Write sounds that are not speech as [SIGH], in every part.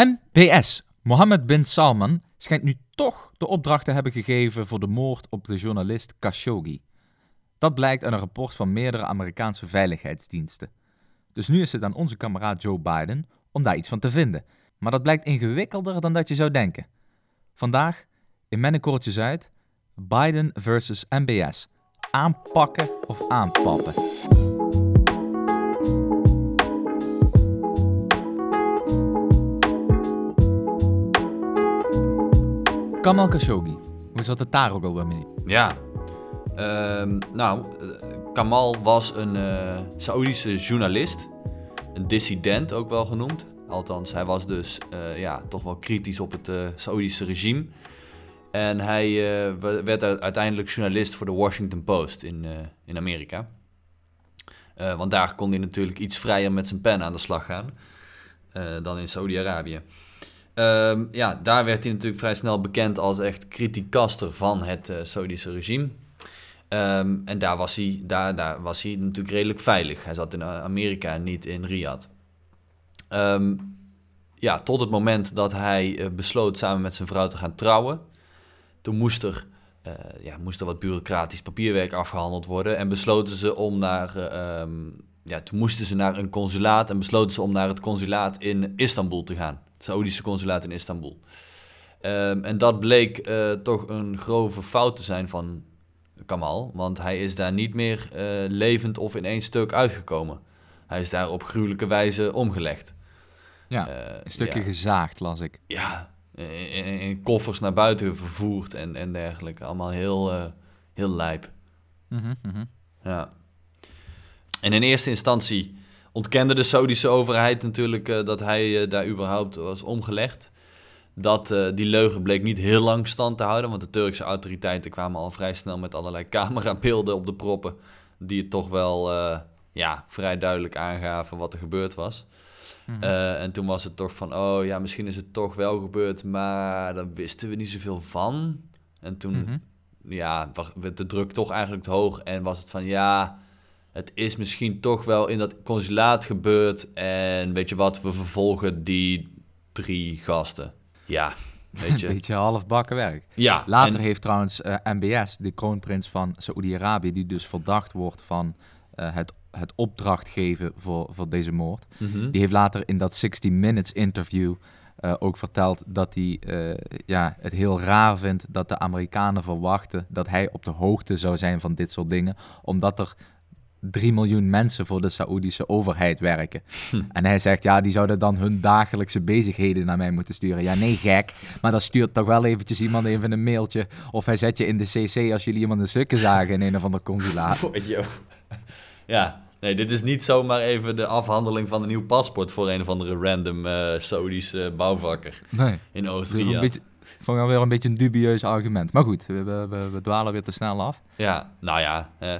MBS. Mohammed bin Salman schijnt nu toch de opdracht te hebben gegeven voor de moord op de journalist Khashoggi. Dat blijkt uit een rapport van meerdere Amerikaanse veiligheidsdiensten. Dus nu is het aan onze kameraad Joe Biden om daar iets van te vinden. Maar dat blijkt ingewikkelder dan dat je zou denken. Vandaag, in Mennekoortjes uit, Biden versus MBS. Aanpakken of aanpappen. Kamal Khashoggi, hoe zat het daar ook alweer mee? Ja, Ehm, nou, eh, Kamal was een uh, Saoedische journalist, een dissident ook wel genoemd. Althans, hij was dus uh, ja, toch wel kritisch op het uh, Saoedische regime. En hij werd uiteindelijk journalist voor de Washington Post in, in Amerika. want daar kon hij natuurlijk iets vrijer met zijn pen aan de slag gaan dan in Saudi-Arabië. Um, ja, daar werd hij natuurlijk vrij snel bekend als echt kritiekaster van het Saoedische regime. Ehm, en daar was, hij, daar, daar was hij natuurlijk redelijk veilig. Hij zat in Amerika, niet in Riyadh. Ehm, ja, tot het moment dat hij uh, besloot samen met zijn vrouw te gaan trouwen. Toen moest er, uh, ja, moest er wat bureaucratisch papierwerk afgehandeld worden. En besloten ze om naar. Uh, ja, toen moesten ze naar een consulaat en besloten ze om naar het consulaat in Istanbul te gaan. Het Saoedische consulaat in Istanbul. Um, en dat bleek uh, toch een grove fout te zijn van Kamal, want hij is daar niet meer uh, levend of in één stuk uitgekomen. Hij is daar op gruwelijke wijze omgelegd. Ja, uh, een stukje ja. gezaagd, las ik. Ja, in, in, koffers naar buiten vervoerd en, en dergelijke. Allemaal heel, heel lijp. Mm -hmm, mm -hmm. Ja. En in eerste instantie ontkende de Saudische overheid natuurlijk dat hij daar überhaupt was omgelegd. Dat, uh, die leugen bleek niet heel lang stand te houden, want de Turkse autoriteiten kwamen al vrij snel met allerlei [LAUGHS] camerabeelden op de proppen, die het toch wel ja, vrij duidelijk aangaven wat er gebeurd was. Mm -hmm. uh, en toen was het toch van, oh ja, misschien is het toch wel gebeurd, maar daar wisten we niet zoveel van. En toen, mm -hmm. ja, werd de druk toch eigenlijk te hoog en was het van, ja, het is misschien toch wel in dat consulaat gebeurd en weet je wat, we vervolgen die drie gasten. Ja, [LAUGHS] weet je. Een beetje halfbakken werk. Ja. Later en... heeft trouwens uh, MBS, de kroonprins van Saoedi-Arabië, die dus verdacht wordt van uh, het, het opdracht geven voor, voor deze moord. Mm -hmm. Die heeft later in dat 60 Minutes interview uh, ook verteld dat hij ja, het heel raar vindt dat de Amerikanen verwachten dat hij op de hoogte zou zijn van dit soort dingen, omdat er 3 miljoen mensen voor de Saoedische overheid werken. Hm. En hij zegt, ja, die zouden dan hun dagelijkse bezigheden naar mij moeten sturen. Ja, nee, gek. Maar dan stuurt toch wel eventjes iemand even een mailtje. Of hij zet je in de cc als jullie iemand een stukken zagen in een of ander consulaat. [LAUGHS] Oh, ja, nee, dit is niet zomaar even de afhandeling van een nieuw paspoort voor een of andere random uh, Saoedische bouwvakker nee. in Oost-Riyadh. Ik vond alweer een beetje een dubieus argument. Maar goed, we, we, we dwalen weer te snel af. Ja, nou ja... Eh,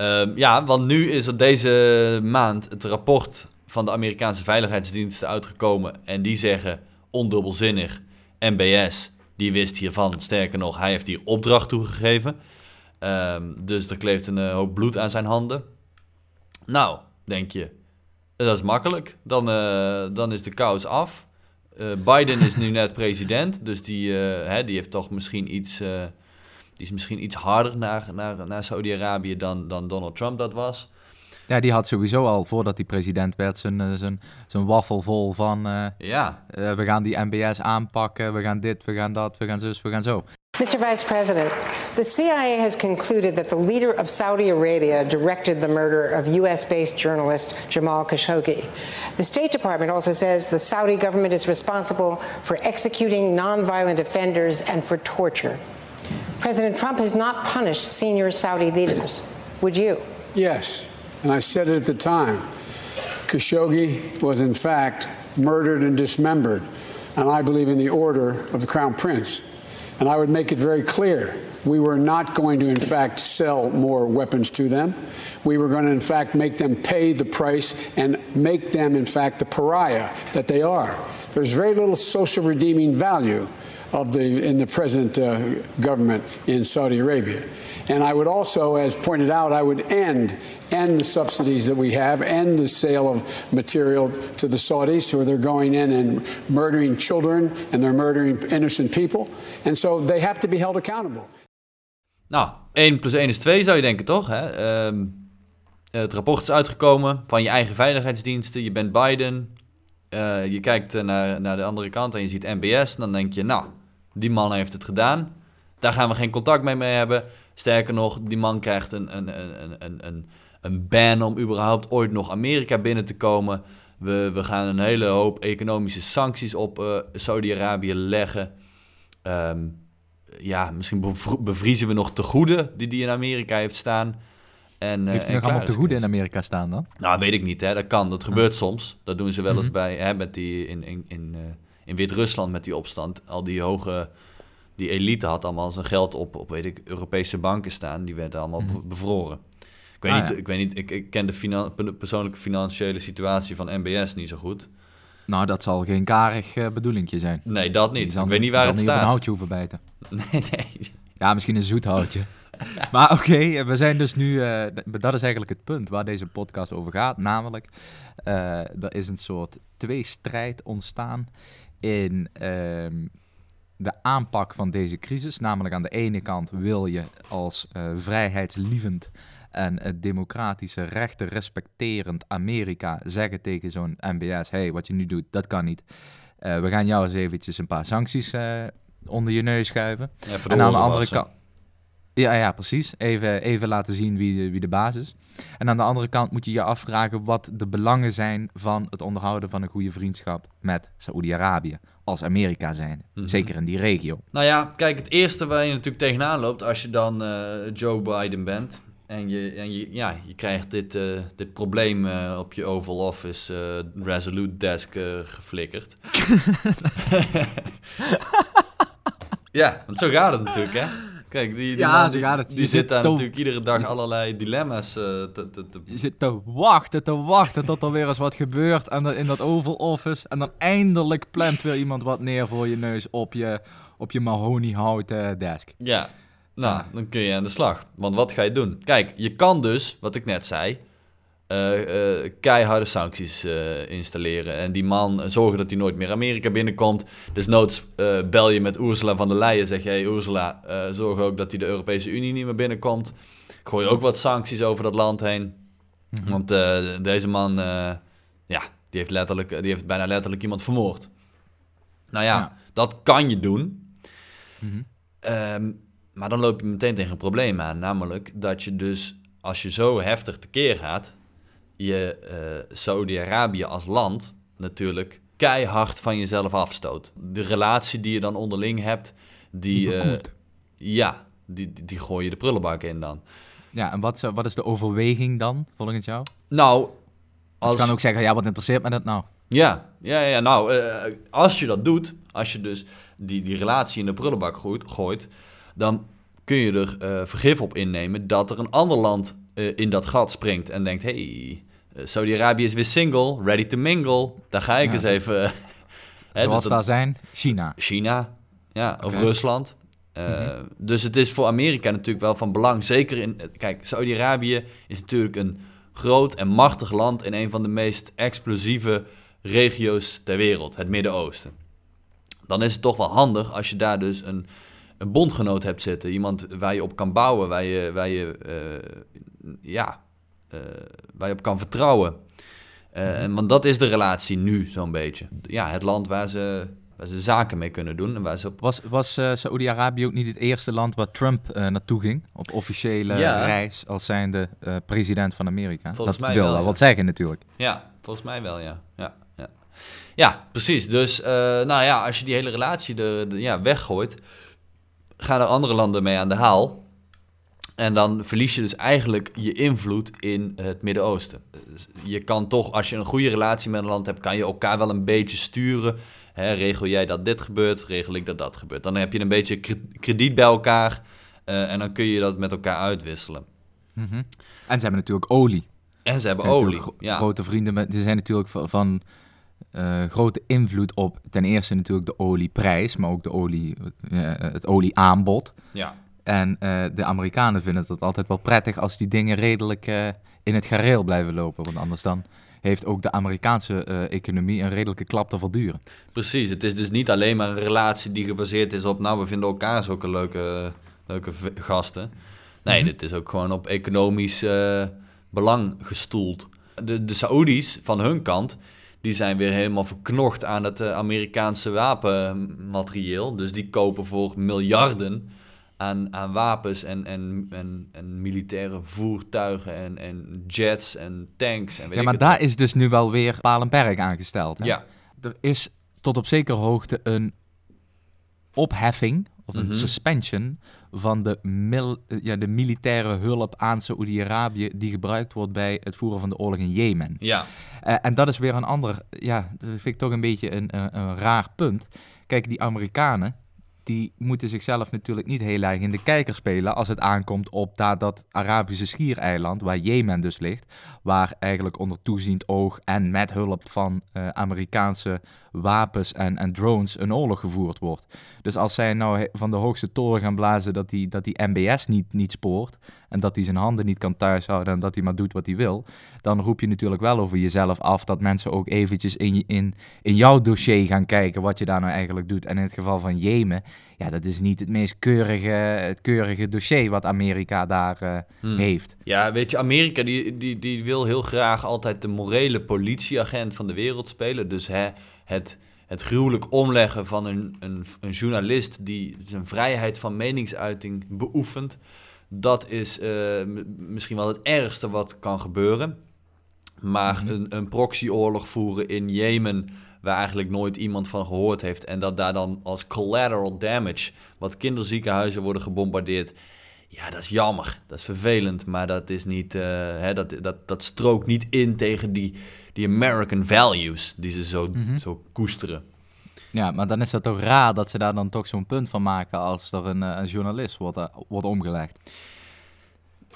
Um, ja, want nu is er deze maand het rapport van de Amerikaanse veiligheidsdiensten uitgekomen. En die zeggen ondubbelzinnig: MBS, die wist hiervan. Sterker nog, hij heeft hier opdracht toegegeven. Um, dus er kleeft een uh, hoop bloed aan zijn handen. Nou, denk je, dat is makkelijk. Dan, uh, dan is de kous af. Uh, Biden is nu net president, dus die, hè, die heeft toch misschien iets die is misschien iets harder naar, naar, naar Saudi-Arabië dan, dan Donald Trump dat was. Ja, die had sowieso al, voordat hij president werd, zijn, zijn, zijn waffel vol van... Uh, ja. Uh, we gaan die MBS aanpakken, we gaan dit, we gaan dat, we gaan zus, we gaan zo. Mr. Vice President, the CIA has concluded that the leader of Saudi Arabia directed the murder of U.S. based journalist Jamal Khashoggi. The State Department also says the Saudi government is responsible for executing nonviolent offenders and for torture. President Trump has not punished senior Saudi leaders. Would you? Yes, and I said it at the time. Khashoggi was, in fact, murdered and dismembered, and I believe in the order of the Crown Prince. And I would make it very clear we were not going to, in fact, sell more weapons to them. We were going to, in fact, make them pay the price and make them, in fact, the pariah that they are. There's very little social redeeming value of the in the present uh, government in Saudi Arabia. And I would also, as pointed out, I would end end subsidies that we have, end the sale of material to the Saudis, who they're going in and murdering children and they're murdering innocent people. And so they have to be held accountable. Nou, 1 plus 1 is 2 zou je denken, toch? Hè? Ehm, het rapport is uitgekomen van je eigen veiligheidsdiensten. Je bent Biden. Uh, je kijkt naar, naar de andere kant en je ziet NBS. Dan denk je, nou, die man heeft het gedaan. Daar gaan we geen contact mee, mee hebben. Sterker nog, die man krijgt een, een, een, een, een, een ban om überhaupt ooit nog Amerika binnen te komen. We, we gaan een hele hoop economische sancties op uh, Saudi-Arabië leggen. Um, ja, misschien bevriezen we nog te goede die die in Amerika heeft staan. En, heeft hij nog allemaal te goede in Amerika staan dan? Nou, weet ik niet. Hè. Dat kan. Dat gebeurt soms. Dat doen ze wel eens mhm. bij, hè, met die, in, in, in, uh, in Wit-Rusland met die opstand. Al die hoge, die elite had allemaal zijn geld op, op weet ik, Europese banken staan. Die werden allemaal mhm. bevroren. Ik weet, ah, niet, ik weet niet, ik, ik ken de persoonlijke financiële situatie van MBS niet zo goed. Nou, dat zal geen karig uh, bedoelingje zijn. Nee, dat niet. ik weet niet waar het staat. niet een houtje hoeven bijten. [LAUGHS] Nee, nee. Ja, misschien een zoet houtje. [LAUGHS] maar oké, we zijn dus nu... Uh, dat is eigenlijk het punt waar deze podcast over gaat. Namelijk, uh, er is een soort tweestrijd ontstaan in... Ehm, de aanpak van deze crisis. Namelijk aan de ene kant wil je als vrijheidslievend en het democratische rechten respecterend Amerika zeggen tegen zo'n MBS: hey, wat je nu doet, dat kan niet. Uh, we gaan jou eens eventjes een paar sancties uh, onder je neus schuiven. Ja, en aan de andere kant. Ja, ja, precies. Even, even laten zien wie, wie de baas is. En aan de andere kant moet je je afvragen wat de belangen zijn van het onderhouden van een goede vriendschap met Saoedi-Arabië. Als Amerika zijn. Mhm. Zeker in die regio. Nou ja, kijk, het eerste waar je natuurlijk tegenaan loopt als je dan uh, Joe Biden bent, en je, en je, ja, je krijgt dit, uh, dit probleem uh, op je Oval Office uh, Resolute Desk geflikkerd. [LAUGHS] [LAUGHS] ja, want zo gaat het natuurlijk, hè? Kijk, die, die, ja, man, gaat het. die, zit daar natuurlijk iedere dag allerlei dilemma's te, te, te... Je zit te wachten, te wachten tot er weer eens wat gebeurt en in dat Oval Office. En dan eindelijk plant weer iemand wat neer voor je neus op je, op je mahoniehouten desk. Ja, nou, dan kun je aan de slag. Want wat ga je doen? Kijk, je kan dus, wat ik net zei, uh, uh, keiharde sancties uh, installeren. En die man zorgen dat hij nooit meer Amerika binnenkomt. Desnoods bel je met Ursula van der Leyen. Zeg je, hey Ursula, zorg ook dat hij de Europese Unie niet meer binnenkomt. Gooi ook wat sancties over dat land heen. Mhm. Want deze man, ja, die heeft, letterlijk, die heeft bijna letterlijk iemand vermoord. Nou ja, dat kan je doen. Mm maar dan loop je meteen tegen een probleem aan. Namelijk dat je dus, als je zo heftig tekeer gaat, je uh, Saudi-Arabië als land natuurlijk keihard van jezelf afstoot. De relatie die je dan onderling hebt, die, uh, ja, die, die, die, gooi je de prullenbak in dan. Ja, en wat, wat is de overweging dan, volgens jou? Nou, als... Je kan ook zeggen, ja, wat interesseert me dat nou? Ja, ja, ja nou, uh, als je dat doet, als je dus die, die relatie in de prullenbak gooit, gooit dan kun je er uh, vergif op innemen dat er een ander land uh, in dat gat springt en denkt: hey, Saudi-Arabië is weer single, ready to mingle. Daar ga ik ja, eens even. [LAUGHS] hè, Zoals dus zijn, China. China, ja, of. Rusland. Mm -hmm. Dus het is voor Amerika natuurlijk wel van belang. Zeker in. Kijk, Saudi-Arabië is natuurlijk een groot en machtig land in een van de meest explosieve regio's ter wereld, het Midden-Oosten. Dan is het toch wel handig als je daar dus een een bondgenoot hebt zitten. Iemand waar je op kan bouwen, waar je, waar je, uh, ja, uh, waar je op kan vertrouwen. Uh, en, want dat is de relatie nu zo'n beetje. Ja, het land waar ze, waar ze zaken mee kunnen doen. En waar ze op... Was, was uh, Saoedi-Arabië ook niet het eerste land waar Trump naartoe ging? Op officiële ja. reis als zijnde president van Amerika? Volgens dat mij wel, ja. wat zeggen natuurlijk. Ja, volgens mij wel, ja. ja, ja. ja precies. Dus nou ja, als je die hele relatie de ja, weggooit gaan er andere landen mee aan de haal. En dan verlies je dus eigenlijk je invloed in het Midden-Oosten. Dus je kan toch, als je een goede relatie met een land hebt, kan je elkaar wel een beetje sturen. Hè, regel jij dat dit gebeurt, regel ik dat dat gebeurt. Dan heb je een beetje krediet bij elkaar uh, en dan kun je dat met elkaar uitwisselen. Mm -hmm. En ze hebben natuurlijk olie. En ze hebben olie. Ja. Grote vrienden, met, die zijn natuurlijk van, van eh, grote invloed op ten eerste natuurlijk de olieprijs, maar ook de olie, eh, het olieaanbod. Ja. En eh, de Amerikanen vinden het altijd wel prettig als die dingen redelijk eh, in het gareel blijven lopen. Want anders dan heeft ook de Amerikaanse eh, economie een redelijke klap te verduren. Precies, het is dus niet alleen maar een relatie die gebaseerd is op, nou, we vinden elkaar zulke leuke, leuke v- gasten. Nee, Mhm. dit is ook gewoon op economisch belang gestoeld. De, de Saoedi's van hun kant, die zijn weer helemaal verknocht aan het Amerikaanse wapenmaterieel. Dus die kopen voor miljarden aan, aan wapens en, en, en, en militaire voertuigen en, en jets en tanks. En weet ja, maar daar wat. is dus nu wel weer paal en perk aangesteld. Hè? Ja, Er is tot op zekere hoogte een opheffing of een Mhm. suspension van de, mil, ja, de militaire hulp aan Saoedi-Arabië die gebruikt wordt bij het voeren van de oorlog in Jemen. ja. Eh, en dat is weer een ander, ja, dat vind ik toch een beetje een, een, een raar punt. Kijk, die Amerikanen, die moeten zichzelf natuurlijk niet heel erg in de kijker spelen als het aankomt op dat, dat Arabische schiereiland, waar Jemen dus ligt, waar eigenlijk onder toeziend oog en met hulp van eh, Amerikaanse wapens en, en drones een oorlog gevoerd wordt. Dus als zij nou van de hoogste toren gaan blazen dat die, dat die MBS niet, niet spoort en dat hij zijn handen niet kan thuishouden en dat hij maar doet wat hij wil, dan roep je natuurlijk wel over jezelf af dat mensen ook eventjes in, je- in, in jouw dossier gaan kijken wat je daar nou eigenlijk doet. En in het geval van Jemen, ja, dat is niet het meest keurige, het keurige dossier wat Amerika daar eh, Hmm. heeft. Ja, weet je, Amerika die, die, die wil heel graag altijd de morele politieagent van de wereld spelen. Dus hè, het, het gruwelijk omleggen van een, een, een journalist die zijn vrijheid van meningsuiting beoefent. Dat is eh, misschien wel het ergste wat kan gebeuren. Maar Mhm. een, een proxyoorlog voeren in Jemen, waar eigenlijk nooit iemand van gehoord heeft. En dat daar dan als collateral damage, wat kinderziekenhuizen worden gebombardeerd. Ja, dat is jammer. Dat is vervelend. Maar dat is niet. eh, hè, dat, dat, dat strookt niet in tegen die, die American values die ze zo, Mhm. zo koesteren. Ja, maar dan is het toch raar dat ze daar dan toch zo'n punt van maken als er een, eh, een journalist wordt, eh, wordt omgelegd.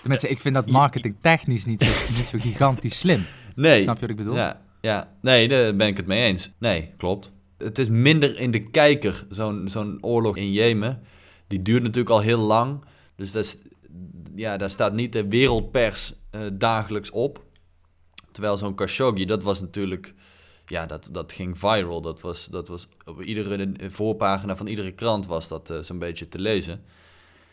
Tenminste, ik vind dat marketingtechnisch niet zo, [LAUGHS] niet zo gigantisch slim. Nee. Snap je wat ik bedoel? Ja, ja. Nee, daar ben ik het mee eens. Nee, klopt. Het is minder in de kijker, zo'n zo'n oorlog in Jemen. Die duurt natuurlijk al heel lang. Dus dat is, ja, daar staat niet de wereldpers eh, dagelijks op. Terwijl zo'n Khashoggi, dat was natuurlijk... Ja, dat, dat ging viral. Dat was, dat was op iedere voorpagina van iedere krant was dat eh, zo'n beetje te lezen.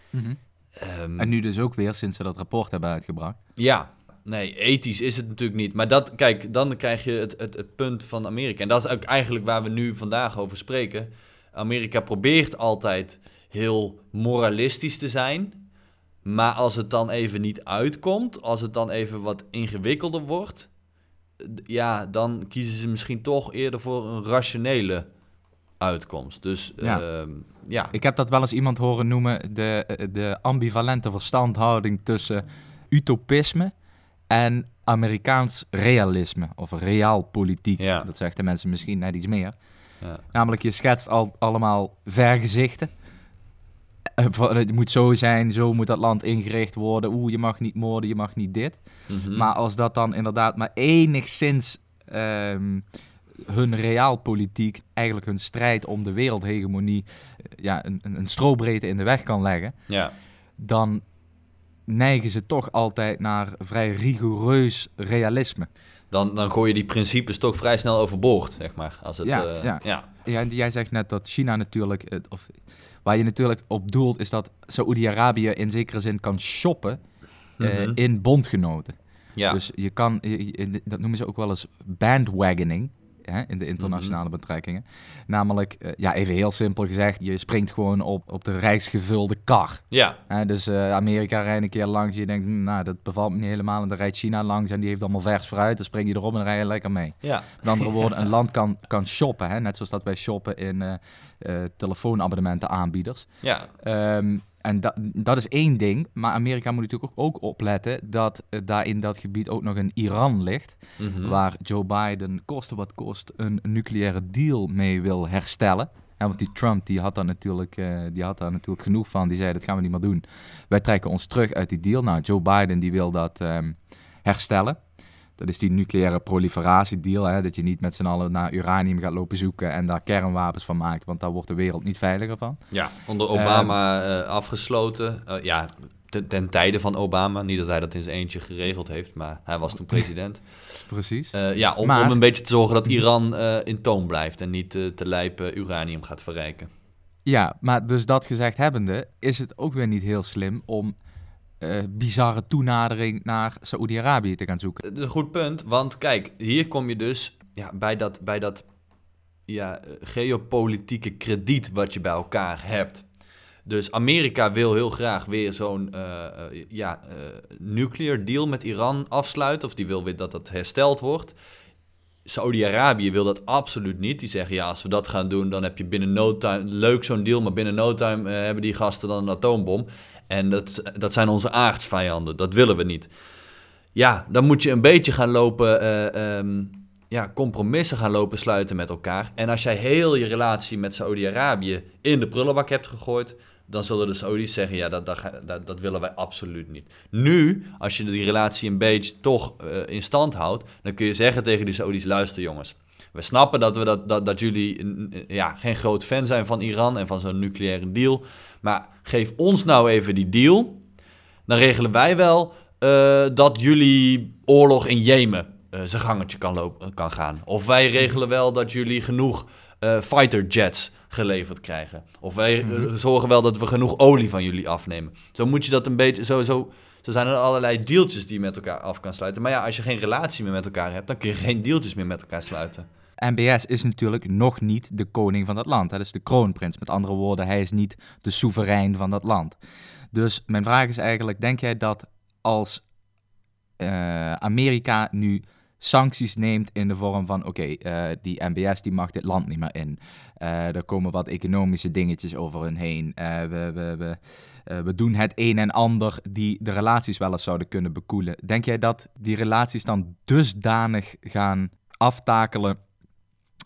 Mhm. Ehm, En nu dus ook weer, sinds ze dat rapport hebben uitgebracht. ja, nee, ethisch is het natuurlijk niet. Maar dat, kijk, dan krijg je het, het, het punt van Amerika. En dat is ook eigenlijk waar we nu vandaag over spreken. Amerika probeert altijd heel moralistisch te zijn. Maar als het dan even niet uitkomt, als het dan even wat ingewikkelder wordt, ja, dan kiezen ze misschien toch eerder voor een rationele uitkomst. Dus Ja. ja, ja. Ik heb dat wel eens iemand horen noemen, de, eh, de ambivalente verstandhouding tussen utopisme en Amerikaans realisme, of realpolitiek. Ja. Dat zegt de mensen misschien net iets meer. Ja. Namelijk, je schetst al, allemaal vergezichten. Eh, van, Het moet zo zijn, zo moet dat land ingericht worden. Oeh, je mag niet moorden, je mag niet dit. Mhm. Maar als dat dan inderdaad maar enigszins ehm, hun realpolitiek, eigenlijk hun strijd om de wereldhegemonie, eh, ja, een, een, strobreedte in de weg kan leggen, ja. dan neigen ze toch altijd naar vrij rigoureus realisme. Dan, dan gooi je die principes toch vrij snel overboord, zeg maar. Als het, Ja, eh, ja. ja. Ja, en jij zegt net dat China natuurlijk, het- of waar je natuurlijk op doelt, is dat Saoedi-Arabië in zekere zin kan shoppen eh, Mhm. in bondgenoten. Ja. Dus je kan, je- je- dat noemen ze ook wel eens bandwagoning hè, in de internationale Mhm. betrekkingen. Namelijk, eh, ja, even heel simpel gezegd, je springt gewoon op, op de rijksgevulde kar. ja. Hè, dus eh, Amerika rijdt een keer langs, je denkt, hm, nou, dat bevalt me niet helemaal. En dan rijdt China langs en die heeft allemaal vers fruit. Dan spring je erop en rij je lekker mee. Ja. Met andere woorden, een land kan, kan shoppen. Hè? Net zoals dat wij shoppen in eh eh, telefoonabonnementenaanbieders. Ja. Ehm, en dat, dat is één ding. Maar Amerika moet natuurlijk ook, ook opletten dat eh, daar in dat gebied ook nog een Iran ligt. Mhm. Waar Joe Biden koste wat kost een nucleaire deal mee wil herstellen. Ja, want die Trump die had, daar natuurlijk, eh, die had daar natuurlijk genoeg van. Die zei, dat gaan we niet meer doen. Wij trekken ons terug uit die deal. Nou, Joe Biden die wil dat ehm, herstellen. Dat is die nucleaire proliferatiedeal, hè, dat je niet met z'n allen naar uranium gaat lopen zoeken en daar kernwapens van maakt, want daar wordt de wereld niet veiliger van. Ja, onder Obama uh, afgesloten. Uh, ja, ten, ten, tijde van Obama. Niet dat hij dat in zijn eentje geregeld heeft, maar hij was toen [LAUGHS] president. Precies. Uh, ja, om, maar... om, een beetje te zorgen dat Iran in toon blijft en niet te lijp uranium gaat verrijken. Ja, maar dus dat gezegd hebbende, is het ook weer niet heel slim om uh, bizarre toenadering naar Saoedi-Arabië te gaan zoeken. Een goed punt, want kijk, hier kom je dus ja, bij dat, bij dat ja, geopolitieke krediet wat je bij elkaar hebt. Dus Amerika wil heel graag weer zo'n uh, ja, nuclear deal met Iran afsluiten, of die wil weer dat dat hersteld wordt. Saudi-Arabië wil dat absoluut niet. Die zeggen, ja, als we dat gaan doen, dan heb je binnen no time... Leuk zo'n deal, maar binnen no time hebben die gasten dan een atoombom. En dat, dat zijn onze aardsvijanden. Dat willen we niet. Ja, dan moet je een beetje gaan lopen... Uh, um, ja, compromissen gaan lopen sluiten met elkaar. En als jij heel je relatie met Saudi-Arabië in de prullenbak hebt gegooid dan zullen de Saudis zeggen, ja, dat, dat, dat, willen wij absoluut niet. Nu, als je die relatie een beetje toch uh, in stand houdt, dan kun je zeggen tegen die Saudis, luister jongens, we snappen dat, we dat, dat, dat jullie ja, geen groot fan zijn van Iran en van zo'n nucleaire deal, maar geef ons nou even die deal, dan regelen wij wel uh, dat jullie oorlog in Jemen uh, zijn gangetje kan, lopen, kan gaan. Of wij regelen wel dat jullie genoeg fighter jets geleverd krijgen. Of wij mhm. zorgen wel dat we genoeg olie van jullie afnemen. Zo moet je dat een beetje, zo, zo, zo zijn er allerlei deeltjes die je met elkaar af kan sluiten. Maar ja, als je geen relatie meer met elkaar hebt, dan kun je geen deeltjes meer met elkaar sluiten. MBS is natuurlijk nog niet de koning van dat land. Dat is de kroonprins. Met andere woorden, hij is niet de soeverein van dat land. Dus mijn vraag is eigenlijk, denk jij dat als uh, Amerika nu sancties neemt in de vorm van: oké, eh, die MBS die mag dit land niet meer in. Uh, er komen wat economische dingetjes over hun heen. We, we, we, we doen het een en ander die de relaties wel eens zouden kunnen bekoelen. Denk jij dat die relaties dan dusdanig gaan aftakelen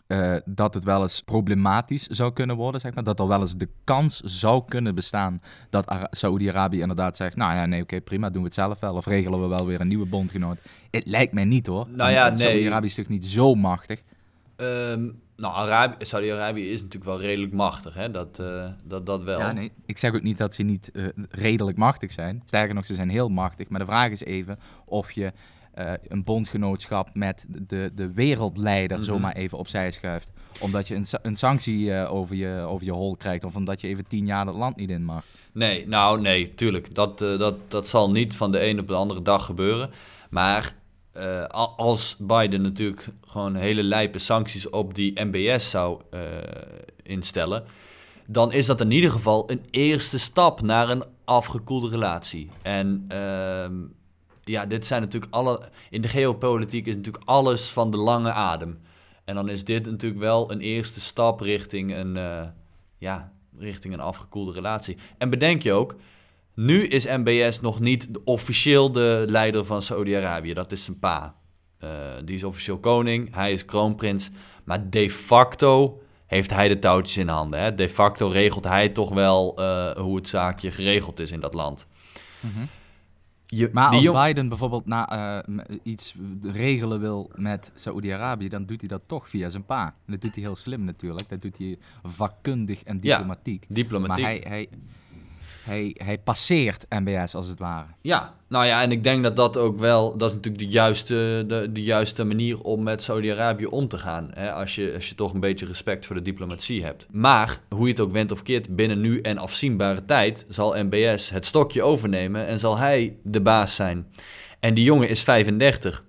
uh, dat het wel eens problematisch zou kunnen worden, zeg maar. Dat er wel eens de kans zou kunnen bestaan dat Saoedi-Arabië inderdaad zegt... nou ja, nee, oké, prima, doen we het zelf wel. Of regelen we wel weer een nieuwe bondgenoot. Het lijkt mij niet, hoor. Nou ja, nee. Saoedi-Arabië is toch niet zo machtig? Um, nou, Saudi-Arabië is natuurlijk wel redelijk machtig, hè? Dat, uh, dat, dat wel. Ja, nee. Ik zeg ook niet dat ze niet uh, redelijk machtig zijn. Sterker nog, ze zijn heel machtig. Maar de vraag is even of je uh, een bondgenootschap met de, de wereldleider mm -hmm. zomaar even opzij schuift. Omdat je een, een sanctie uh, over, je, over je hol krijgt of omdat je even tien jaar het land niet in mag. Nee, nou nee, tuurlijk. Dat, uh, dat, dat zal niet van de een op de andere dag gebeuren. Maar als Biden natuurlijk gewoon hele lijpe sancties op die MBS zou instellen, dan is dat in ieder geval een eerste stap naar een afgekoelde relatie. En ehm, ja, dit zijn natuurlijk alle. In de geopolitiek is natuurlijk alles van de lange adem. En dan is dit natuurlijk wel een eerste stap richting een, uh, ja, richting een afgekoelde relatie. En bedenk je ook, nu is MBS nog niet officieel de leider van Saudi-Arabië. Dat is zijn pa. Uh, die is officieel koning, hij is kroonprins. Maar de facto heeft hij de touwtjes in handen. Hè? De facto regelt hij toch wel uh, hoe het zaakje geregeld is in dat land. Mm. Je, maar als Biden bijvoorbeeld na, uh, iets regelen wil met Saoedi-Arabië, dan doet hij dat toch via zijn pa. En dat doet hij heel slim natuurlijk. Dat doet hij vakkundig en diplomatiek. Ja, diplomatiek. Maar hij, hij, hij, hij passeert MBS als het ware. Ja, nou ja, en ik denk dat dat ook wel, dat is natuurlijk de juiste, de, de juiste manier om met Saudi-Arabië om te gaan. Hè? Als, je, als je toch een beetje respect voor de diplomatie hebt. Maar, hoe je het ook went of keert, binnen nu en afzienbare tijd zal MBS het stokje overnemen en zal hij de baas zijn. En die jongen is 35.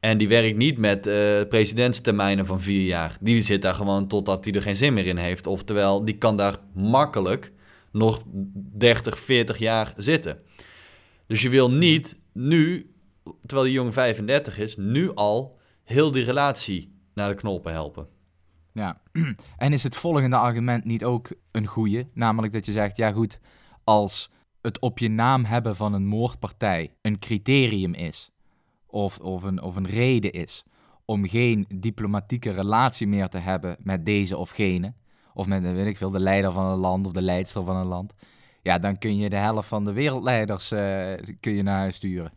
En die werkt niet met uh, presidentstermijnen van vier jaar. Die zit daar gewoon totdat hij er geen zin meer in heeft. Oftewel, die kan daar makkelijk nog 30, 40 jaar zitten. Dus je wil niet nu, terwijl die jongen 35 is, nu al heel die relatie naar de knoppen helpen. Ja, [CLEARS THROAT] en is het volgende argument niet ook een goede? Namelijk dat je zegt, ja goed, als het op je naam hebben van een moordpartij een criterium is, of, of, een, of een reden is om geen diplomatieke relatie meer te hebben met deze of gene, of met, weet ik veel, de leider van een land of de leidster van een land, ja, dan kun je de helft van de wereldleiders uh, kun je naar huis sturen.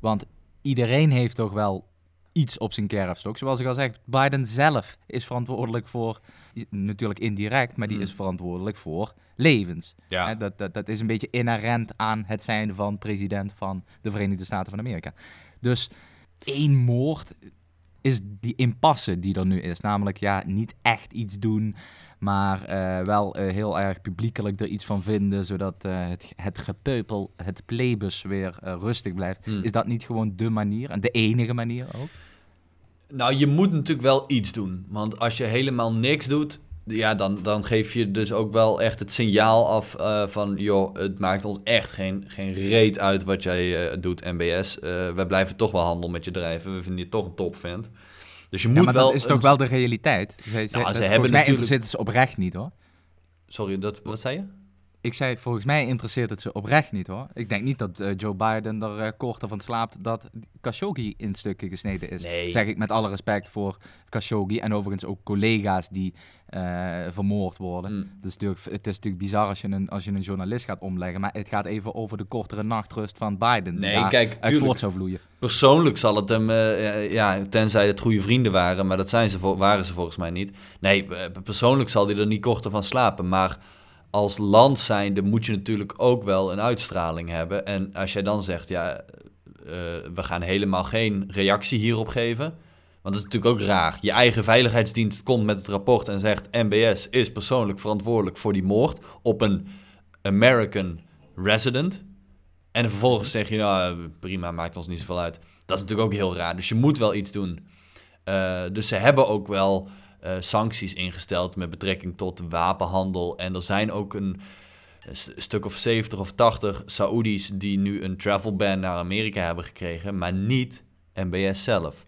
Want iedereen heeft toch wel iets op zijn kerfstok. Zoals ik al zeg, Biden zelf is verantwoordelijk voor, natuurlijk indirect, maar die Hmm. is verantwoordelijk voor levens. Ja. Hè, dat, dat, dat is een beetje inherent aan het zijn van president van de Verenigde Staten van Amerika. Dus één moord is die impasse die er nu is. Namelijk, ja, niet echt iets doen, maar eh, wel eh, heel erg publiekelijk er iets van vinden, zodat eh, het, het gepeupel, het plebus weer rustig blijft. Hmm. Is dat niet gewoon de manier en de enige manier ook? Nou, je moet natuurlijk wel iets doen. Want als je helemaal niks doet, ja, dan, dan geef je dus ook wel echt het signaal af eh, van... joh, het maakt ons echt geen, geen reet uit wat jij eh, doet, MBS. Eh wij blijven toch wel handel met je drijven. We vinden je toch een topvent. Dus je moet Ja, maar wel... dat is toch wel de realiteit? Ze volgens hebben mij natuurlijk- interesseert het ze oprecht niet, hoor. Sorry, dat, wat zei je? Ik zei, volgens mij interesseert het ze oprecht niet hoor. Ik denk niet dat Joe Biden er korter van slaapt dat Khashoggi in stukken gesneden is. Nee. Zeg ik met alle respect voor Khashoggi en overigens ook collega's die eh, vermoord worden. Mm. Het, is natuurlijk, het is natuurlijk bizar als je, een, als je een journalist gaat omleggen, maar het gaat even over de kortere nachtrust van Biden. Nee, daar kijk, uit voort zou vloeien. Persoonlijk zal het hem, eh, ja, tenzij het goede vrienden waren, maar dat zijn ze, waren ze volgens mij niet. Nee, eh, persoonlijk zal hij er niet korter van slapen, maar als land zijnde moet je natuurlijk ook wel een uitstraling hebben. En als jij dan zegt, ja, eh, we gaan helemaal geen reactie hierop geven, want dat is natuurlijk ook raar. Je eigen veiligheidsdienst komt met het rapport en zegt, MBS is persoonlijk verantwoordelijk voor die moord op een American resident. En vervolgens zeg je, nou prima, maakt ons niet zoveel uit. Dat is natuurlijk ook heel raar. Dus je moet wel iets doen. Eh, dus ze hebben ook wel eh, sancties ingesteld met betrekking tot de wapenhandel. En er zijn ook een, st- stuk of 70 of 80 Saoedi's die nu een travel ban naar Amerika hebben gekregen, maar niet MBS zelf.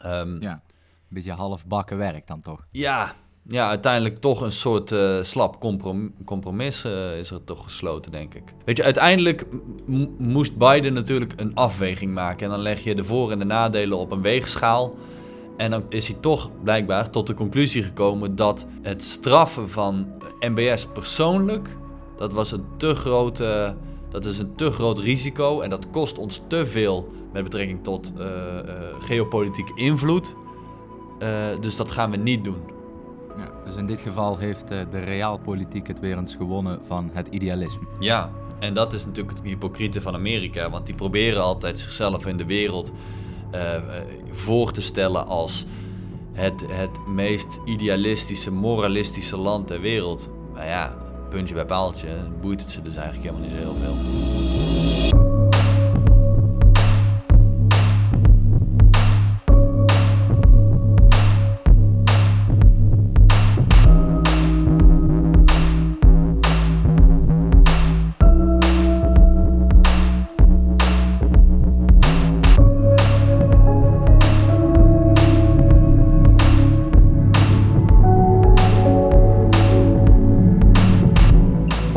Ehm, Ja, een beetje halfbakken werk dan toch. ja, ja, uiteindelijk toch een soort eh, slap comprom- compromis eh, is er toch gesloten, denk ik. Weet je, uiteindelijk moest Biden natuurlijk een afweging maken. En dan leg je de voor- en de nadelen op een weegschaal. En dan is hij toch blijkbaar tot de conclusie gekomen dat het straffen van MBS persoonlijk, dat was een te grote, dat is een te groot risico en dat kost ons te veel met betrekking tot eh, geopolitieke invloed. Eh, dus dat gaan we niet doen. Ja, dus in dit geval heeft de realpolitiek het weer eens gewonnen van het idealisme. Ja, en dat is natuurlijk het hypocriete van Amerika. Want die proberen altijd zichzelf in de wereld voor te stellen als het, het meest idealistische, moralistische land ter wereld. Maar ja, puntje bij paaltje, boeit het ze dus eigenlijk helemaal niet zo heel veel.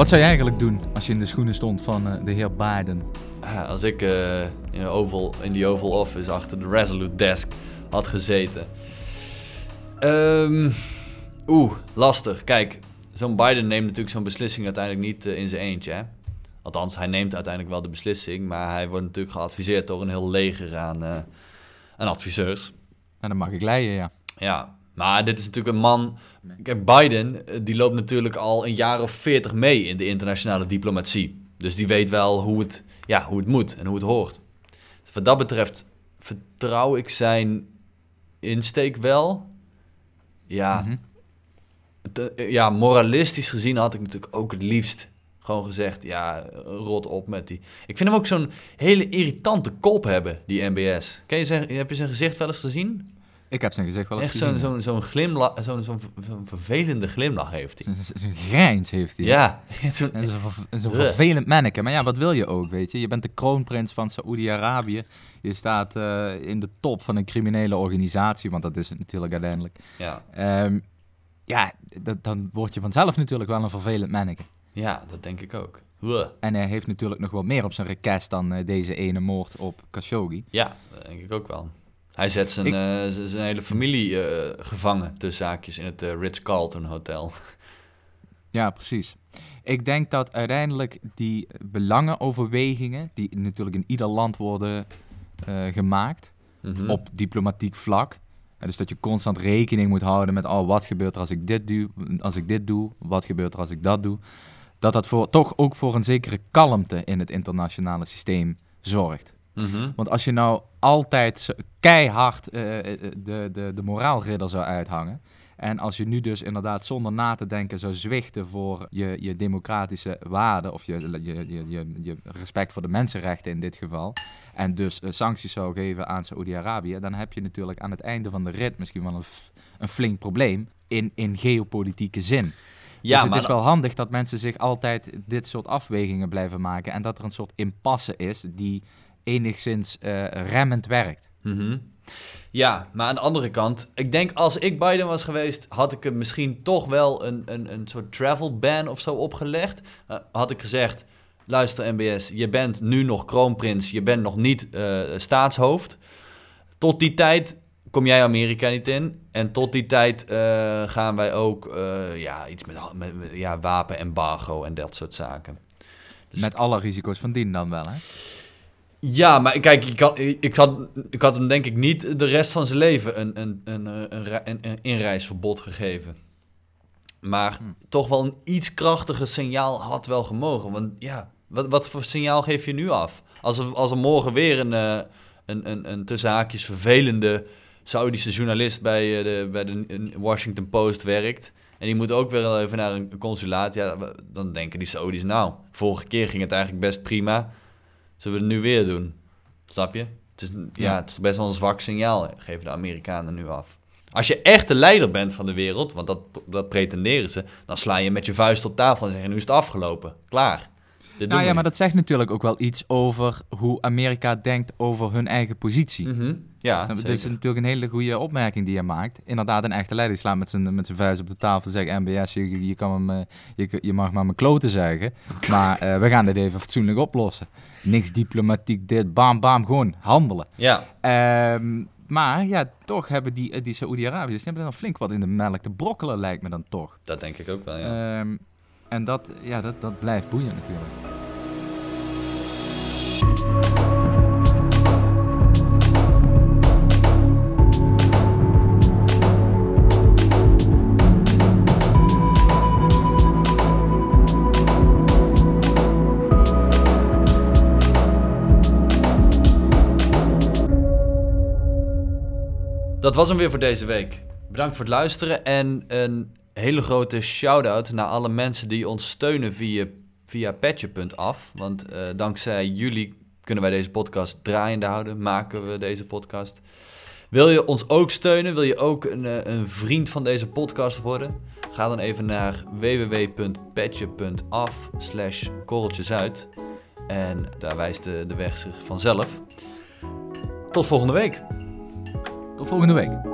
Wat zou je eigenlijk doen als je in de schoenen stond van eh, de heer Biden? Ah, Als ik eh, in, een oval, in die Oval Office achter de Resolute Desk had gezeten. Ehm, Oeh, lastig. Kijk, zo'n Biden neemt natuurlijk zo'n beslissing uiteindelijk niet eh, in zijn eentje. Hè? Althans, hij neemt uiteindelijk wel de beslissing. Maar hij wordt natuurlijk geadviseerd door een heel leger aan, aan adviseurs. En dan mag ik leiden, ja. Ja, maar dit is natuurlijk een man. Kijk, Biden eh, die loopt natuurlijk al een jaar of veertig mee in de internationale diplomatie. Dus die weet wel hoe het, ja, hoe het moet en hoe het hoort. Dus wat dat betreft vertrouw ik zijn insteek wel. Ja, Mhm. te- eh, ja, moralistisch gezien had ik natuurlijk ook het liefst gewoon gezegd: ja, rot op met die. Ik vind hem ook zo'n hele irritante kop hebben, die MBS. Ken je zijn, heb je zijn gezicht wel eens gezien? Ik heb zijn gezicht wel eens Echt zo'n zo'n zo'n glimlach, zo'n zo'n zo'n vervelende glimlach heeft hij. Zo'n- grijns heeft hij. Ja, [LAUGHS] zo'n- En zo'n ver- zo'n Ugh. vervelend manneke. Maar ja, wat wil je ook, weet je? Je bent de kroonprins van Saoedi-Arabië. Je staat eh, in de top van een criminele organisatie, want dat is het natuurlijk uiteindelijk. ja, Ehm, ja, dat- dan word je vanzelf natuurlijk wel een vervelend manneke. ja, dat denk ik ook. En hij heeft natuurlijk nog wel meer op zijn rekest dan eh, deze ene moord op Khashoggi. Ja, dat denk ik ook wel. Hij zet zijn, Ik- eh, zijn hele familie eh, gevangen tussen zaakjes in het eh, Ritz-Carlton Hotel. [LAUGHS] Ja, precies. Ik denk dat uiteindelijk die belangenoverwegingen, die natuurlijk in ieder land worden gemaakt, Mhm. op diplomatiek vlak. En dus dat je constant rekening moet houden met, oh, wat gebeurt er als ik dit doe, als ik dit doe, wat gebeurt er als ik dat doe. Dat dat voor, toch ook voor een zekere kalmte in het internationale systeem zorgt. Mhm. Want als je nou altijd keihard eh, eh, de, de, de moraalridder zou uithangen. En als je nu dus inderdaad zonder na te denken zou zwichten voor je, je democratische waarden. Of je, je, je, je, respect voor de mensenrechten in dit geval. En dus eh, sancties zou geven aan Saoedi-Arabië. Dan heb je natuurlijk aan het einde van de rit misschien wel een, een flink probleem. In, in geopolitieke zin. Ja, dus het maar is wel handig dat mensen zich altijd dit soort afwegingen blijven maken. En dat er een soort impasse is die enigszins eh, remmend werkt. Mhm. Ja, maar aan de andere kant, ik denk als ik Biden was geweest, had ik hem misschien toch wel een, een, een soort travel ban of zo opgelegd. Eh, had ik gezegd, luister MBS, je bent nu nog kroonprins, je bent nog niet eh, staatshoofd. Tot die tijd kom jij Amerika niet in. En tot die tijd gaan wij ook ja, iets met, met, met- ja, wapenembargo en dat soort zaken. Dus- Met alle risico's van dien dan wel, hè? Ja, maar kijk, ik had, ik, had, ik had hem denk ik niet de rest van zijn leven een, een, een, een, re- een, een inreisverbod gegeven. Maar Hm. toch wel een iets krachtiger signaal had wel gemogen. Want ja, wat, wat voor signaal geef je nu af? Als er, als er morgen weer een, eh, een, een, een tussen haakjes vervelende Saudische journalist bij, eh, de, bij de Washington Post werkt... en die moet ook weer even naar een consulaat... Ja, dan denken die Saudis, nou, vorige keer ging het eigenlijk best prima... Zullen we het nu weer doen? Snap je? Het is, ja, het is best wel een zwak signaal, geven de Amerikanen nu af. Als je echt de leider bent van de wereld, want dat, dat pretenderen ze, dan sla je met je vuist op tafel en zeggen: Nu is het afgelopen. Klaar. Dit Nou ja, maar dat zegt natuurlijk ook wel iets over hoe Amerika denkt over hun eigen positie. Mhm. Ja, zeker. Dit is natuurlijk een hele goede opmerking die je maakt. Inderdaad, een echte leider slaat met zijn, met zijn vuist op de tafel en zegt... MBS, je, je, kan hem, eh, je, je mag maar mijn kloten zeggen. [LAUGHS] Maar eh, we gaan dit even fatsoenlijk oplossen. Niks diplomatiek, dit, bam, bam, gewoon handelen. Ja, Ehm, maar ja, toch hebben die, die Saoedi-Arabiërs... die hebben er nog flink wat in de melk te brokkelen, lijkt me dan toch. dat denk ik ook wel. Ja. Ehm, en dat, ja, dat, dat blijft boeiend natuurlijk. Dat was hem weer voor deze week. Bedankt voor het luisteren en een hele grote shout-out naar alle mensen die ons steunen via, via petje.af. Want eh, dankzij jullie kunnen wij deze podcast draaiende houden, maken we deze podcast. Wil je ons ook steunen? Wil je ook een, eh, een vriend van deze podcast worden? Ga dan even naar www.petje.af slash korreltjesuit. En daar wijst de, de weg zich vanzelf. Tot volgende week. Tot volgende week.